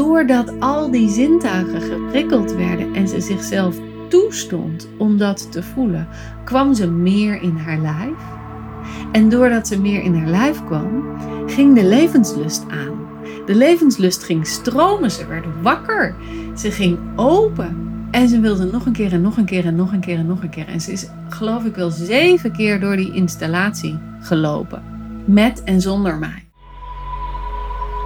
doordat al die zintuigen geprikkeld werden en ze zichzelf toestond om dat te voelen, kwam ze meer in haar lijf. En doordat ze meer in haar lijf kwam, ging de levenslust aan. De levenslust ging stromen, ze werd wakker, ze ging open. En ze wilde nog een keer en nog een keer en nog een keer en nog een keer. En ze is, geloof ik, wel zeven keer door die installatie gelopen. Met en zonder mij.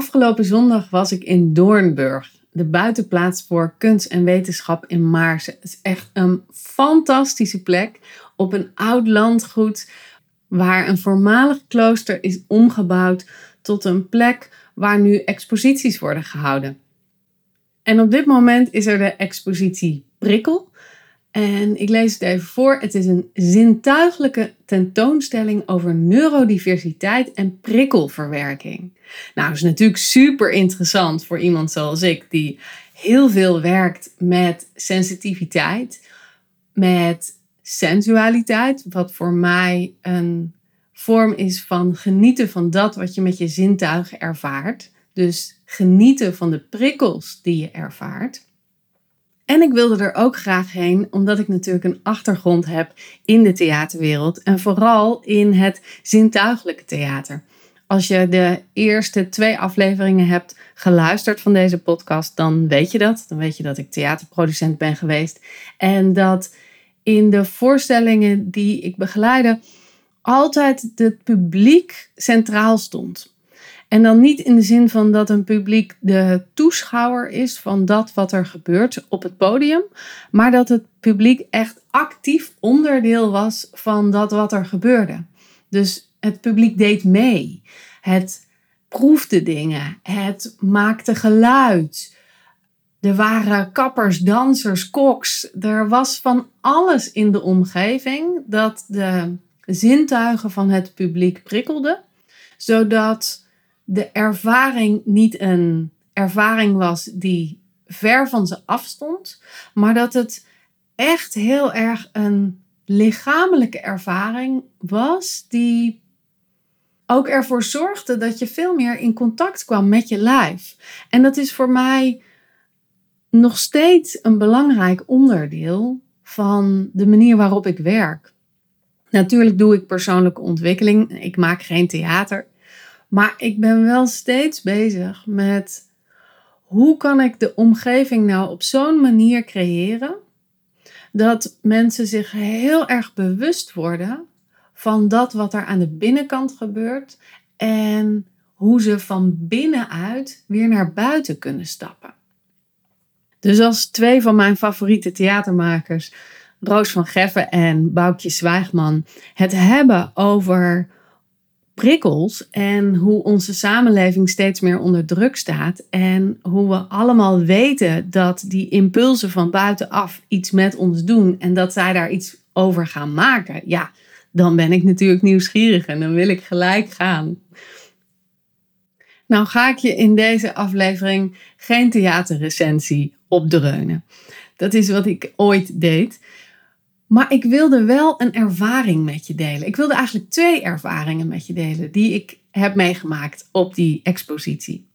Afgelopen zondag was ik in Doornburg, de buitenplaats voor kunst en wetenschap in Maarsen. Het is echt een fantastische plek op een oud landgoed waar een voormalig klooster is omgebouwd tot een plek waar nu exposities worden gehouden. En op dit moment is er de expositie Prikkel. En ik lees het even voor. Het is een zintuigelijke tentoonstelling over neurodiversiteit en prikkelverwerking. Nou, dat is natuurlijk super interessant voor iemand zoals ik, die heel veel werkt met sensitiviteit, met sensualiteit, wat voor mij een vorm is van genieten van dat wat je met je zintuigen ervaart. Dus genieten van de prikkels die je ervaart. En ik wilde er ook graag heen, omdat ik natuurlijk een achtergrond heb in de theaterwereld en vooral in het zintuigelijke theater. Als je de eerste twee afleveringen hebt geluisterd van deze podcast, dan weet je dat. Dan weet je dat ik theaterproducent ben geweest. En dat in de voorstellingen die ik begeleide, altijd het publiek centraal stond. En dan niet in de zin van dat een publiek de toeschouwer is van dat wat er gebeurt op het podium, maar dat het publiek echt actief onderdeel was van dat wat er gebeurde. Dus het publiek deed mee. Het proefde dingen. Het maakte geluid. Er waren kappers, dansers, koks. Er was van alles in de omgeving dat de zintuigen van het publiek prikkelde, zodat de ervaring niet een ervaring was die ver van ze afstond, maar dat het echt heel erg een lichamelijke ervaring was die ook ervoor zorgde dat je veel meer in contact kwam met je lijf. En dat is voor mij nog steeds een belangrijk onderdeel van de manier waarop ik werk. Natuurlijk doe ik persoonlijke ontwikkeling. Ik maak geen theater. Maar ik ben wel steeds bezig met hoe kan ik de omgeving nou op zo'n manier creëren dat mensen zich heel erg bewust worden van dat wat er aan de binnenkant gebeurt en hoe ze van binnenuit weer naar buiten kunnen stappen. Dus als twee van mijn favoriete theatermakers, Roos van Geffen en Boukje Zwijgman, het hebben over prikkels en hoe onze samenleving steeds meer onder druk staat en hoe we allemaal weten dat die impulsen van buitenaf iets met ons doen en dat zij daar iets over gaan maken, ja, dan ben ik natuurlijk nieuwsgierig en dan wil ik gelijk gaan. Nou ga ik je in deze aflevering geen theaterrecensie opdreunen. Dat is wat ik ooit deed. Maar ik wilde wel een ervaring met je delen. Ik wilde eigenlijk twee ervaringen met je delen die ik heb meegemaakt op die expositie.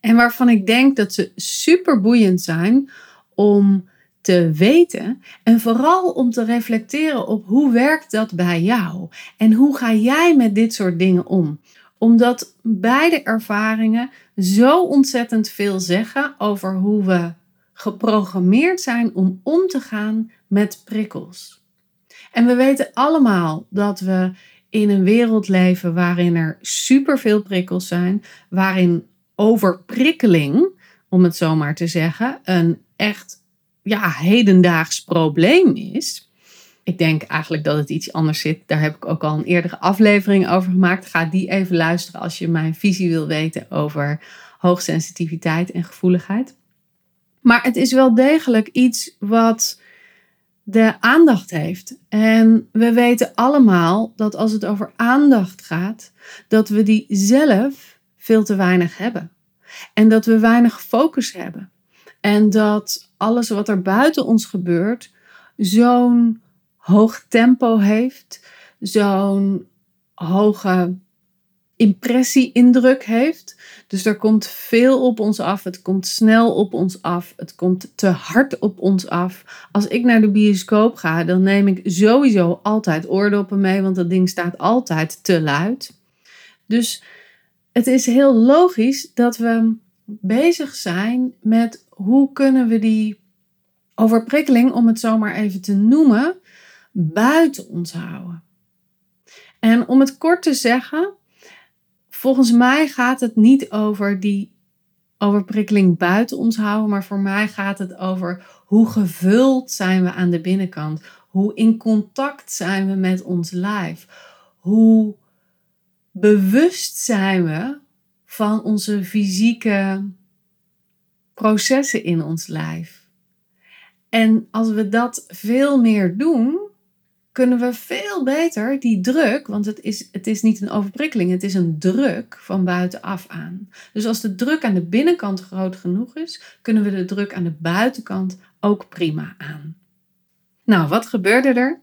En waarvan ik denk dat ze super boeiend zijn om te weten en vooral om te reflecteren op hoe werkt dat bij jou en hoe ga jij met dit soort dingen om. Omdat beide ervaringen zo ontzettend veel zeggen over hoe we geprogrammeerd zijn om om te gaan met prikkels. En we weten allemaal dat we in een wereld leven waarin er superveel prikkels zijn, waarin overprikkeling, om het zo maar te zeggen, een echt ja, hedendaags probleem is. Ik denk eigenlijk dat het iets anders zit. Daar heb ik ook al een eerdere aflevering over gemaakt. Ga die even luisteren als je mijn visie wil weten over hoogsensitiviteit en gevoeligheid. Maar het is wel degelijk iets wat de aandacht heeft. En we weten allemaal dat als het over aandacht gaat, dat we die zelf veel te weinig hebben. En dat we weinig focus hebben. En dat alles wat er buiten ons gebeurt zo'n hoog tempo heeft, zo'n hoge impressie-indruk heeft. Dus er komt veel op ons af. Het komt snel op ons af. Het komt te hard op ons af. Als ik naar de bioscoop ga, dan neem ik sowieso altijd oordoppen mee, want dat ding staat altijd te luid. Dus het is heel logisch dat we bezig zijn met hoe kunnen we die overprikkeling, om het zo maar even te noemen, buiten ons houden. En om het kort te zeggen, volgens mij gaat het niet over die overprikkeling buiten ons houden, maar voor mij gaat het over hoe gevuld zijn we aan de binnenkant, hoe in contact zijn we met ons lijf, hoe bewust zijn we van onze fysieke processen in ons lijf. En als we dat veel meer doen, kunnen we veel beter die druk, want het is, het is niet een overprikkeling, het is een druk van buitenaf aan. Dus als de druk aan de binnenkant groot genoeg is, kunnen we de druk aan de buitenkant ook prima aan. Nou, wat gebeurde er?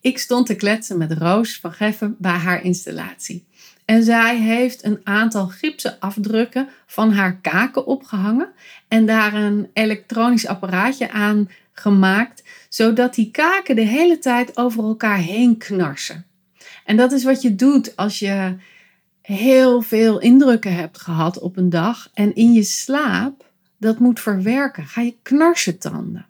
Ik stond te kletsen met Roos van Geffen bij haar installatie. En zij heeft een aantal gipsen afdrukken van haar kaken opgehangen en daar een elektronisch apparaatje aan gemaakt, zodat die kaken de hele tijd over elkaar heen knarsen. En dat is wat je doet als je heel veel indrukken hebt gehad op een dag en in je slaap dat moet verwerken. Ga je knarsen tanden.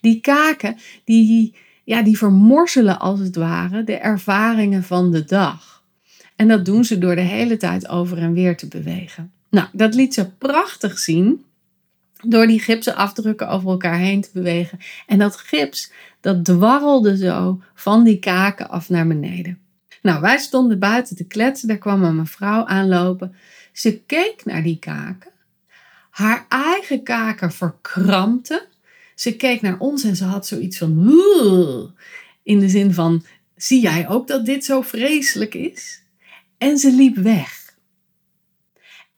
Die kaken, die, ja, die vermorzelen als het ware de ervaringen van de dag. En dat doen ze door de hele tijd over en weer te bewegen. Nou, dat liet ze prachtig zien door die gipsen afdrukken over elkaar heen te bewegen. En dat gips, dat dwarrelde zo van die kaken af naar beneden. Nou, wij stonden buiten te kletsen. Daar kwam een mevrouw aanlopen. Ze keek naar die kaken. Haar eigen kaken verkrampten. Ze keek naar ons en ze had zoiets van... In de zin van, zie jij ook dat dit zo vreselijk is? En ze liep weg.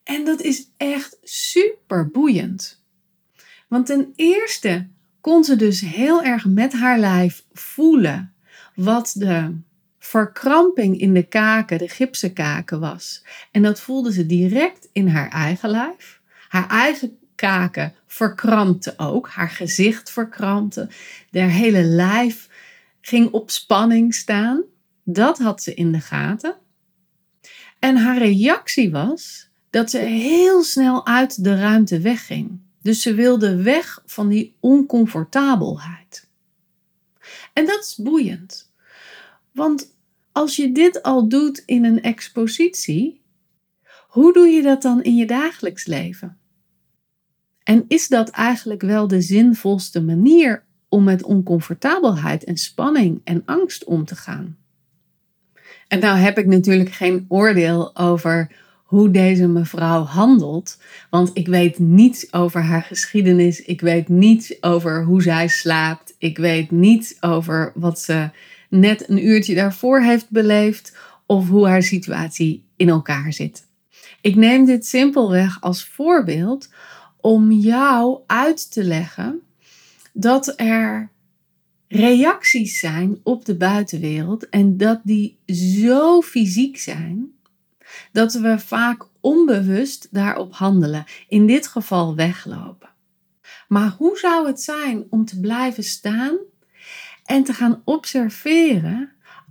En dat is echt super boeiend. Want ten eerste kon ze dus heel erg met haar lijf voelen wat de verkramping in de kaken, de gipsen kaken was. En dat voelde ze direct in haar eigen lijf. Haar eigen kaken verkrampte ook, haar gezicht verkrampte, haar hele lijf ging op spanning staan. Dat had ze in de gaten. En haar reactie was dat ze heel snel uit de ruimte wegging. Dus ze wilde weg van die oncomfortabelheid. En dat is boeiend. Want als je dit al doet in een expositie, hoe doe je dat dan in je dagelijks leven? En is dat eigenlijk wel de zinvolste manier om met oncomfortabelheid en spanning en angst om te gaan? En nou heb ik natuurlijk geen oordeel over hoe deze mevrouw handelt. Want ik weet niets over haar geschiedenis. Ik weet niets over hoe zij slaapt. Ik weet niets over wat ze net een uurtje daarvoor heeft beleefd. Of hoe haar situatie in elkaar zit. Ik neem dit simpelweg als voorbeeld om jou uit te leggen dat er reacties zijn op de buitenwereld en dat die zo fysiek zijn dat we vaak onbewust daarop handelen, in dit geval weglopen. Maar hoe zou het zijn om te blijven staan en te gaan observeren?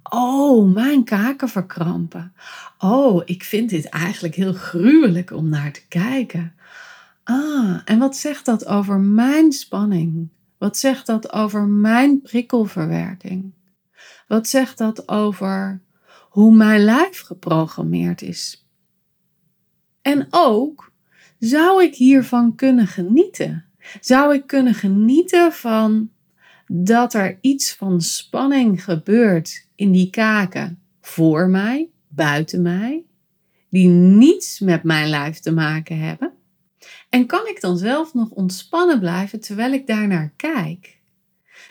Oh, mijn kaken verkrampen. Oh, ik vind dit eigenlijk heel gruwelijk om naar te kijken. Ah, en wat zegt dat over mijn spanning? Wat zegt dat over mijn prikkelverwerking? Wat zegt dat over hoe mijn lijf geprogrammeerd is. En ook, zou ik hiervan kunnen genieten? Zou ik kunnen genieten van dat er iets van spanning gebeurt in die kaken voor mij, buiten mij, die niets met mijn lijf te maken hebben? En kan ik dan zelf nog ontspannen blijven terwijl ik daarnaar kijk?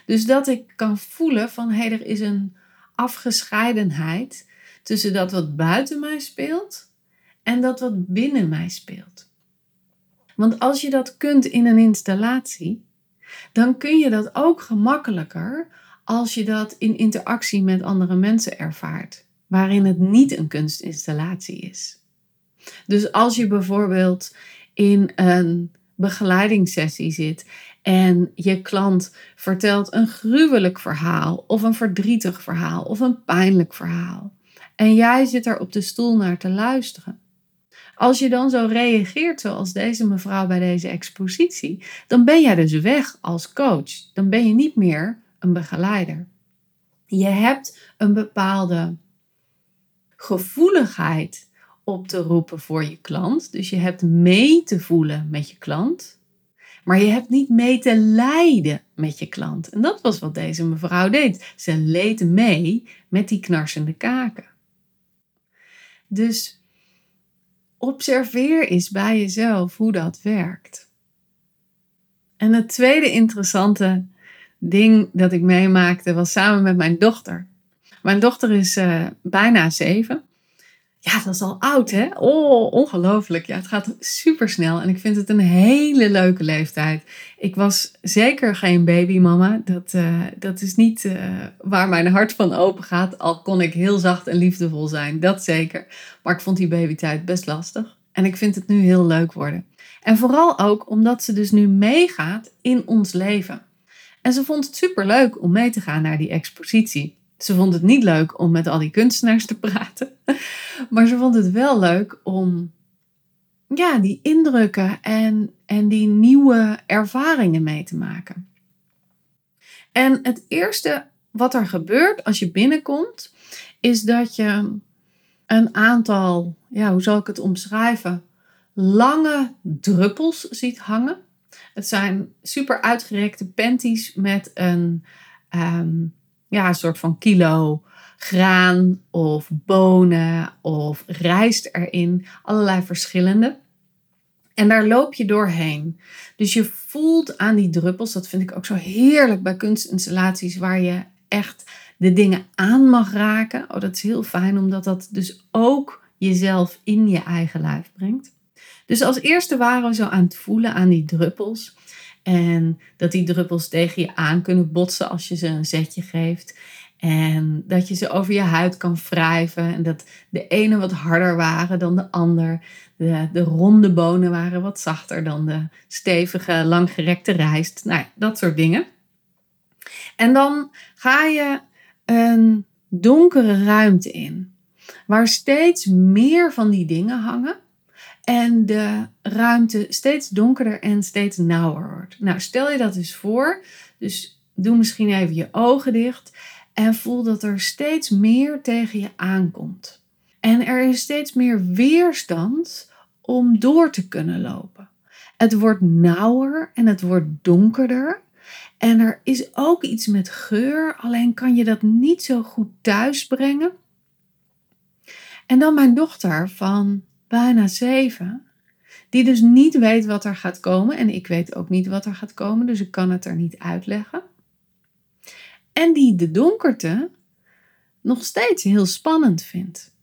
Dus dat ik kan voelen van hé, hey, er is een afgescheidenheid tussen dat wat buiten mij speelt en dat wat binnen mij speelt. Want als je dat kunt in een installatie, dan kun je dat ook gemakkelijker als je dat in interactie met andere mensen ervaart, waarin het niet een kunstinstallatie is. Dus als je bijvoorbeeld in een begeleidingssessie zit en je klant vertelt een gruwelijk verhaal of een verdrietig verhaal of een pijnlijk verhaal en jij zit er op de stoel naar te luisteren. Als je dan zo reageert zoals deze mevrouw bij deze expositie, dan ben jij dus weg als coach. Dan ben je niet meer een begeleider. Je hebt een bepaalde gevoeligheid op te roepen voor je klant. Dus je hebt mee te voelen met je klant. Maar je hebt niet mee te lijden met je klant. En dat was wat deze mevrouw deed. Ze leed mee met die knarsende kaken. Dus observeer eens bij jezelf hoe dat werkt. En het tweede interessante ding dat ik meemaakte was samen met mijn dochter. Mijn dochter is uh, bijna zeven. Ja, dat is al oud, hè? Oh, ongelooflijk. Ja, het gaat super snel en ik vind het een hele leuke leeftijd. Ik was zeker geen babymama. Dat, uh, dat is niet uh, waar mijn hart van open gaat. Al kon ik heel zacht en liefdevol zijn, dat zeker. Maar ik vond die babytijd best lastig. En ik vind het nu heel leuk worden. En vooral ook omdat ze dus nu meegaat in ons leven. En ze vond het super leuk om mee te gaan naar die expositie. Ze vond het niet leuk om met al die kunstenaars te praten. Maar ze vond het wel leuk om ja, die indrukken en, en die nieuwe ervaringen mee te maken. En het eerste wat er gebeurt als je binnenkomt, is dat je een aantal, ja, hoe zal ik het omschrijven, lange druppels ziet hangen. Het zijn super uitgerekte panties met een um, ja, een soort van kilo graan of bonen of rijst erin. Allerlei verschillende. En daar loop je doorheen. Dus je voelt aan die druppels, dat vind ik ook zo heerlijk bij kunstinstallaties, waar je echt de dingen aan mag raken. Oh, dat is heel fijn, omdat dat dus ook jezelf in je eigen lijf brengt. Dus als eerste waren we zo aan het voelen aan die druppels. En dat die druppels tegen je aan kunnen botsen als je ze een zetje geeft. En dat je ze over je huid kan wrijven. En dat de ene wat harder waren dan de ander. De, de ronde bonen waren wat zachter dan de stevige, langgerekte rijst. Nou dat soort dingen. En dan ga je een donkere ruimte in. Waar steeds meer van die dingen hangen. En de ruimte steeds donkerder en steeds nauwer wordt. Nou, stel je dat eens voor. Dus doe misschien even je ogen dicht. En voel dat er steeds meer tegen je aankomt. En er is steeds meer weerstand om door te kunnen lopen. Het wordt nauwer en het wordt donkerder. En er is ook iets met geur, alleen kan je dat niet zo goed thuisbrengen. En dan mijn dochter van bijna zeven, die dus niet weet wat er gaat komen. En ik weet ook niet wat er gaat komen, dus ik kan het er niet uitleggen. En die de donkerte nog steeds heel spannend vindt.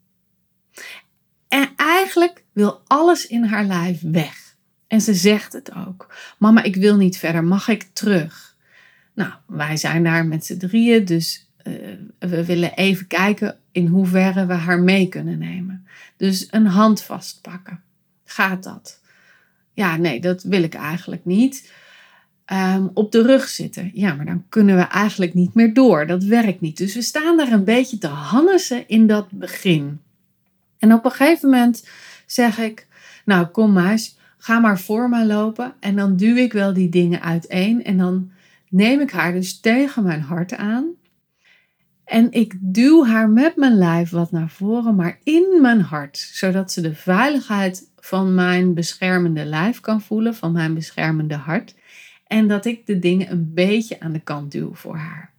En eigenlijk wil alles in haar lijf weg. En ze zegt het ook. Mama, ik wil niet verder. Mag ik terug? Nou, wij zijn daar met z'n drieën, dus we willen even kijken in hoeverre we haar mee kunnen nemen. Dus een hand vastpakken. Gaat dat? Ja, nee, dat wil ik eigenlijk niet. Um, op de rug zitten. Ja, maar dan kunnen we eigenlijk niet meer door. Dat werkt niet. Dus we staan daar een beetje te hannesen in dat begin. En op een gegeven moment zeg ik: Nou, kom maar, ga maar voor me lopen. En dan duw ik wel die dingen uiteen. En dan neem ik haar dus tegen mijn hart aan. En ik duw haar met mijn lijf wat naar voren, maar in mijn hart, zodat ze de veiligheid van mijn beschermende lijf kan voelen, van mijn beschermende hart. En dat ik de dingen een beetje aan de kant duw voor haar.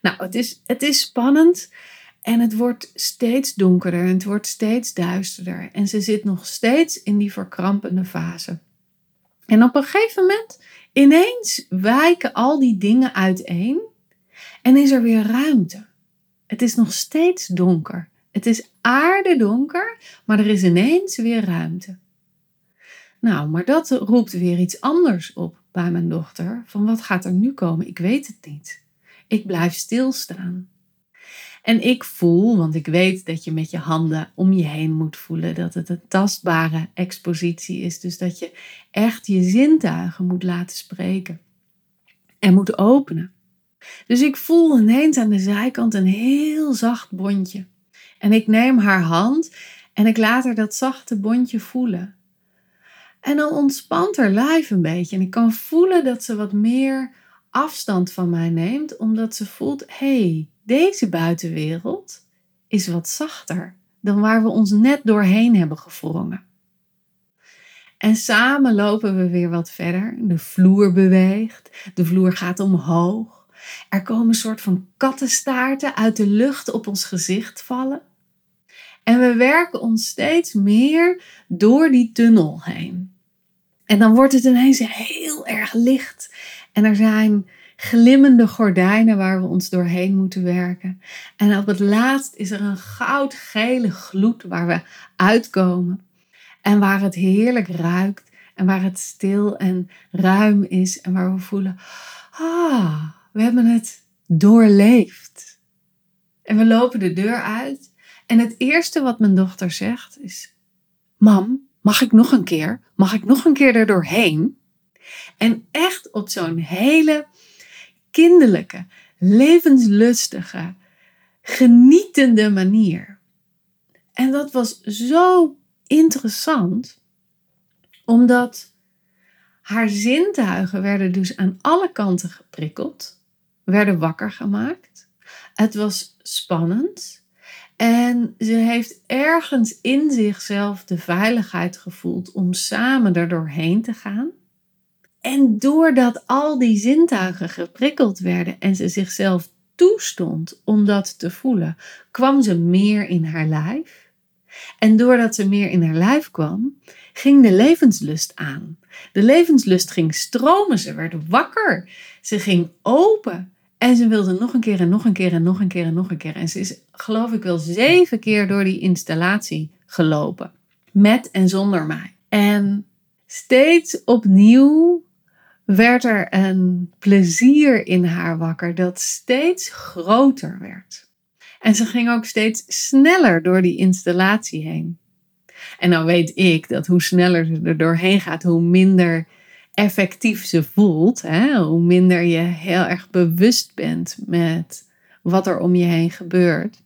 Nou, het is, het is spannend en het wordt steeds donkerder en het wordt steeds duisterder. En ze zit nog steeds in die verkrampende fase. En op een gegeven moment, ineens wijken al die dingen uiteen en is er weer ruimte. Het is nog steeds donker. Het is aardedonker, maar er is ineens weer ruimte. Nou, maar dat roept weer iets anders op bij mijn dochter. Van wat gaat er nu komen? Ik weet het niet. Ik blijf stilstaan. En ik voel, want ik weet dat je met je handen om je heen moet voelen, dat het een tastbare expositie is. Dus dat je echt je zintuigen moet laten spreken en moet openen. Dus ik voel ineens aan de zijkant een heel zacht bondje. En ik neem haar hand en ik laat haar dat zachte bondje voelen. En dan ontspant haar lijf een beetje. En ik kan voelen dat ze wat meer afstand van mij neemt, omdat ze voelt: hé, hey, deze buitenwereld is wat zachter dan waar we ons net doorheen hebben gevrongen. En samen lopen we weer wat verder. De vloer beweegt, de vloer gaat omhoog. Er komen een soort van kattenstaarten uit de lucht op ons gezicht vallen. En we werken ons steeds meer door die tunnel heen. En dan wordt het ineens heel erg licht. En er zijn glimmende gordijnen waar we ons doorheen moeten werken. En op het laatst is er een goudgele gloed waar we uitkomen. En waar het heerlijk ruikt. En waar het stil en ruim is. En waar we voelen, ah, we hebben het doorleefd. En we lopen de deur uit. En het eerste wat mijn dochter zegt is: Mam, mag ik nog een keer? Mag ik nog een keer er doorheen? En echt op zo'n hele kinderlijke, levenslustige, genietende manier. En dat was zo interessant, omdat haar zintuigen werden dus aan alle kanten geprikkeld, werden wakker gemaakt. Het was spannend. En ze heeft ergens in zichzelf de veiligheid gevoeld om samen er doorheen te gaan. En doordat al die zintuigen geprikkeld werden en ze zichzelf toestond om dat te voelen, kwam ze meer in haar lijf. En doordat ze meer in haar lijf kwam, ging de levenslust aan. De levenslust ging stromen, ze werd wakker, ze ging open. En ze wilde nog een keer en nog een keer en nog een keer en nog een keer. En ze is, geloof ik wel, zeven keer door die installatie gelopen. Met en zonder mij. En steeds opnieuw werd er een plezier in haar wakker dat steeds groter werd. En ze ging ook steeds sneller door die installatie heen. En dan weet ik dat hoe sneller ze er doorheen gaat, hoe minder effectief ze voelt. Hè? Hoe minder je heel erg bewust bent met wat er om je heen gebeurt.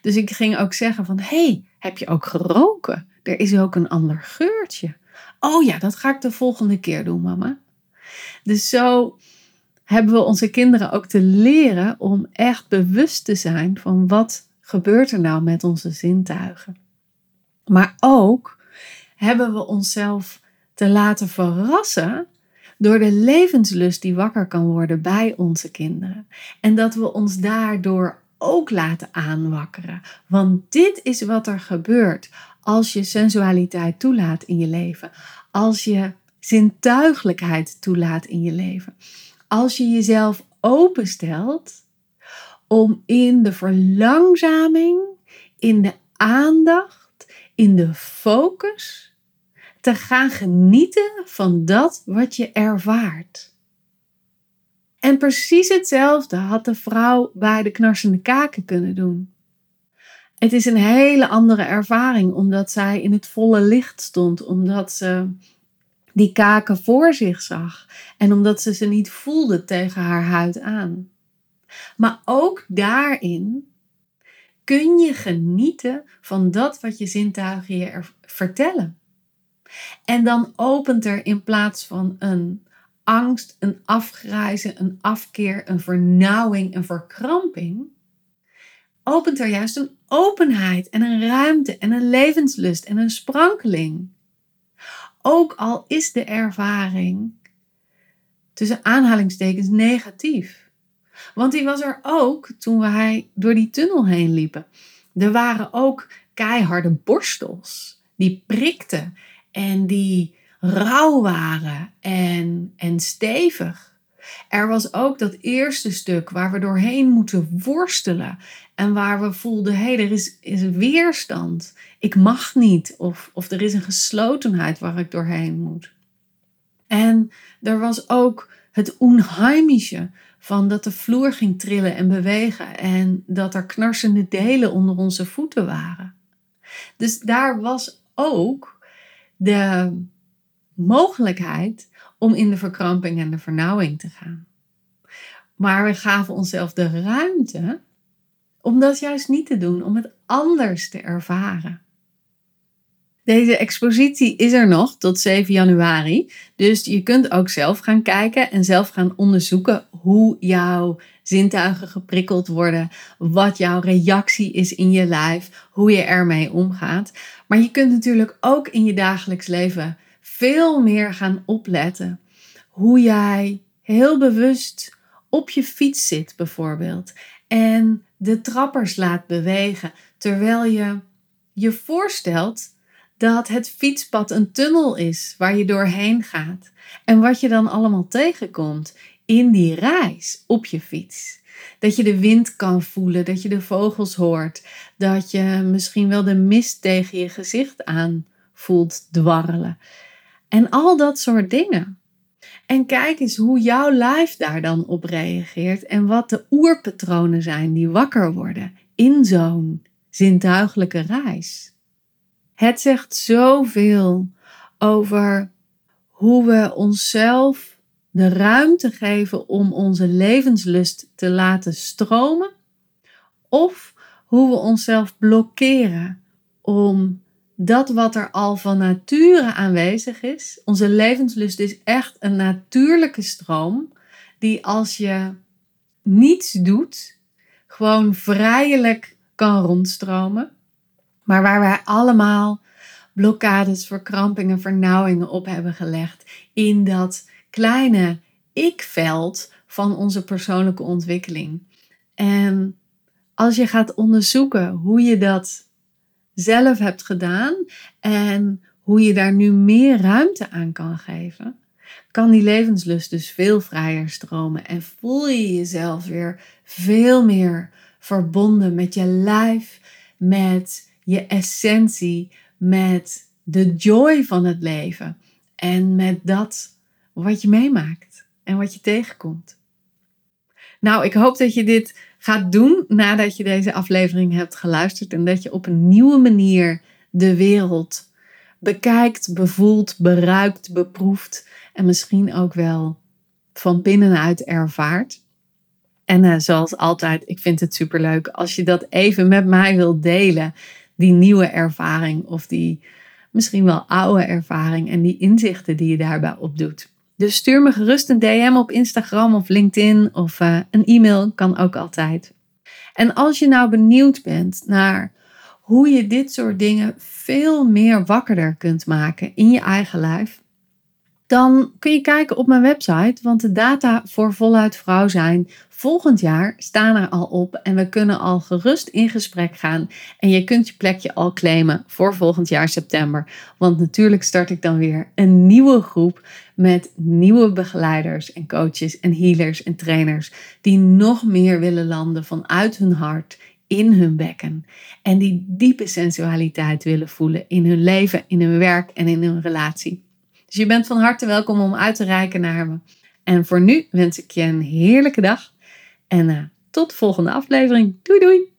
Dus ik ging ook zeggen van, hey, heb je ook geroken? Er is ook een ander geurtje. Oh ja, dat ga ik de volgende keer doen, mama. Dus zo hebben we onze kinderen ook te leren om echt bewust te zijn van wat gebeurt er nou met onze zintuigen. Maar ook hebben we onszelf te laten verrassen door de levenslust die wakker kan worden bij onze kinderen. En dat we ons daardoor ook laten aanwakkeren. Want dit is wat er gebeurt als je sensualiteit toelaat in je leven. Als je zintuigelijkheid toelaat in je leven. Als je jezelf openstelt om in de verlangzaming, in de aandacht, in de focus te gaan genieten van dat wat je ervaart. En precies hetzelfde had de vrouw bij de knarsende kaken kunnen doen. Het is een hele andere ervaring omdat zij in het volle licht stond, omdat ze die kaken voor zich zag en omdat ze ze niet voelde tegen haar huid aan. Maar ook daarin kun je genieten van dat wat je zintuigen je vertellen. En dan opent er in plaats van een angst, een afgrijzen, een afkeer, een vernauwing, een verkramping, opent er juist een openheid en een ruimte en een levenslust en een sprankeling. Ook al is de ervaring tussen aanhalingstekens negatief. Want die was er ook toen wij door die tunnel heen liepen. Er waren ook keiharde borstels die prikten en die rauw waren en, en stevig. Er was ook dat eerste stuk waar we doorheen moeten worstelen. En waar we voelden, hé, hey, er is, is weerstand. Ik mag niet. Of, of er is een geslotenheid waar ik doorheen moet. En er was ook het onheimische van dat de vloer ging trillen en bewegen. En dat er knarsende delen onder onze voeten waren. Dus daar was ook de mogelijkheid om in de verkramping en de vernauwing te gaan. Maar we gaven onszelf de ruimte om dat juist niet te doen, om het anders te ervaren. Deze expositie is er nog tot 7 januari. Dus je kunt ook zelf gaan kijken en zelf gaan onderzoeken hoe jouw zintuigen geprikkeld worden, wat jouw reactie is in je lijf, hoe je ermee omgaat. Maar je kunt natuurlijk ook in je dagelijks leven veel meer gaan opletten hoe jij heel bewust op je fiets zit bijvoorbeeld en de trappers laat bewegen terwijl je je voorstelt dat het fietspad een tunnel is waar je doorheen gaat en wat je dan allemaal tegenkomt in die reis op je fiets. Dat je de wind kan voelen, dat je de vogels hoort, dat je misschien wel de mist tegen je gezicht aan voelt dwarrelen. En al dat soort dingen. En kijk eens hoe jouw lijf daar dan op reageert en wat de oerpatronen zijn die wakker worden in zo'n zintuigelijke reis. Het zegt zoveel over hoe we onszelf de ruimte geven om onze levenslust te laten stromen, of hoe we onszelf blokkeren om dat wat er al van nature aanwezig is. Onze levenslust is echt een natuurlijke stroom die als je niets doet, gewoon vrijelijk kan rondstromen. Maar waar wij allemaal blokkades, verkrampingen, vernauwingen op hebben gelegd in dat kleine ik-veld van onze persoonlijke ontwikkeling. En als je gaat onderzoeken hoe je dat zelf hebt gedaan en hoe je daar nu meer ruimte aan kan geven, kan die levenslust dus veel vrijer stromen en voel je jezelf weer veel meer verbonden met je lijf, met je essentie, met de joy van het leven en met dat wat je meemaakt en wat je tegenkomt. Nou, ik hoop dat je dit gaat doen nadat je deze aflevering hebt geluisterd en dat je op een nieuwe manier de wereld bekijkt, bevoelt, beruikt, beproeft en misschien ook wel van binnenuit ervaart. En uh, zoals altijd, ik vind het superleuk als je dat even met mij wilt delen, die nieuwe ervaring of die misschien wel oude ervaring en die inzichten die je daarbij opdoet. Dus stuur me gerust een DM op Instagram of LinkedIn of uh, een e-mail kan ook altijd. En als je nou benieuwd bent naar hoe je dit soort dingen veel meer wakkerder kunt maken in je eigen lijf, dan kun je kijken op mijn website, want de data voor voluit vrouw zijn volgend jaar staan er al op en we kunnen al gerust in gesprek gaan en je kunt je plekje al claimen voor volgend jaar september. Want natuurlijk start ik dan weer een nieuwe groep met nieuwe begeleiders en coaches en healers en trainers die nog meer willen landen vanuit hun hart in hun bekken en die diepe sensualiteit willen voelen in hun leven, in hun werk en in hun relatie. Dus je bent van harte welkom om uit te reiken naar me. En voor nu wens ik je een heerlijke dag en uh, tot de volgende aflevering. Doei doei!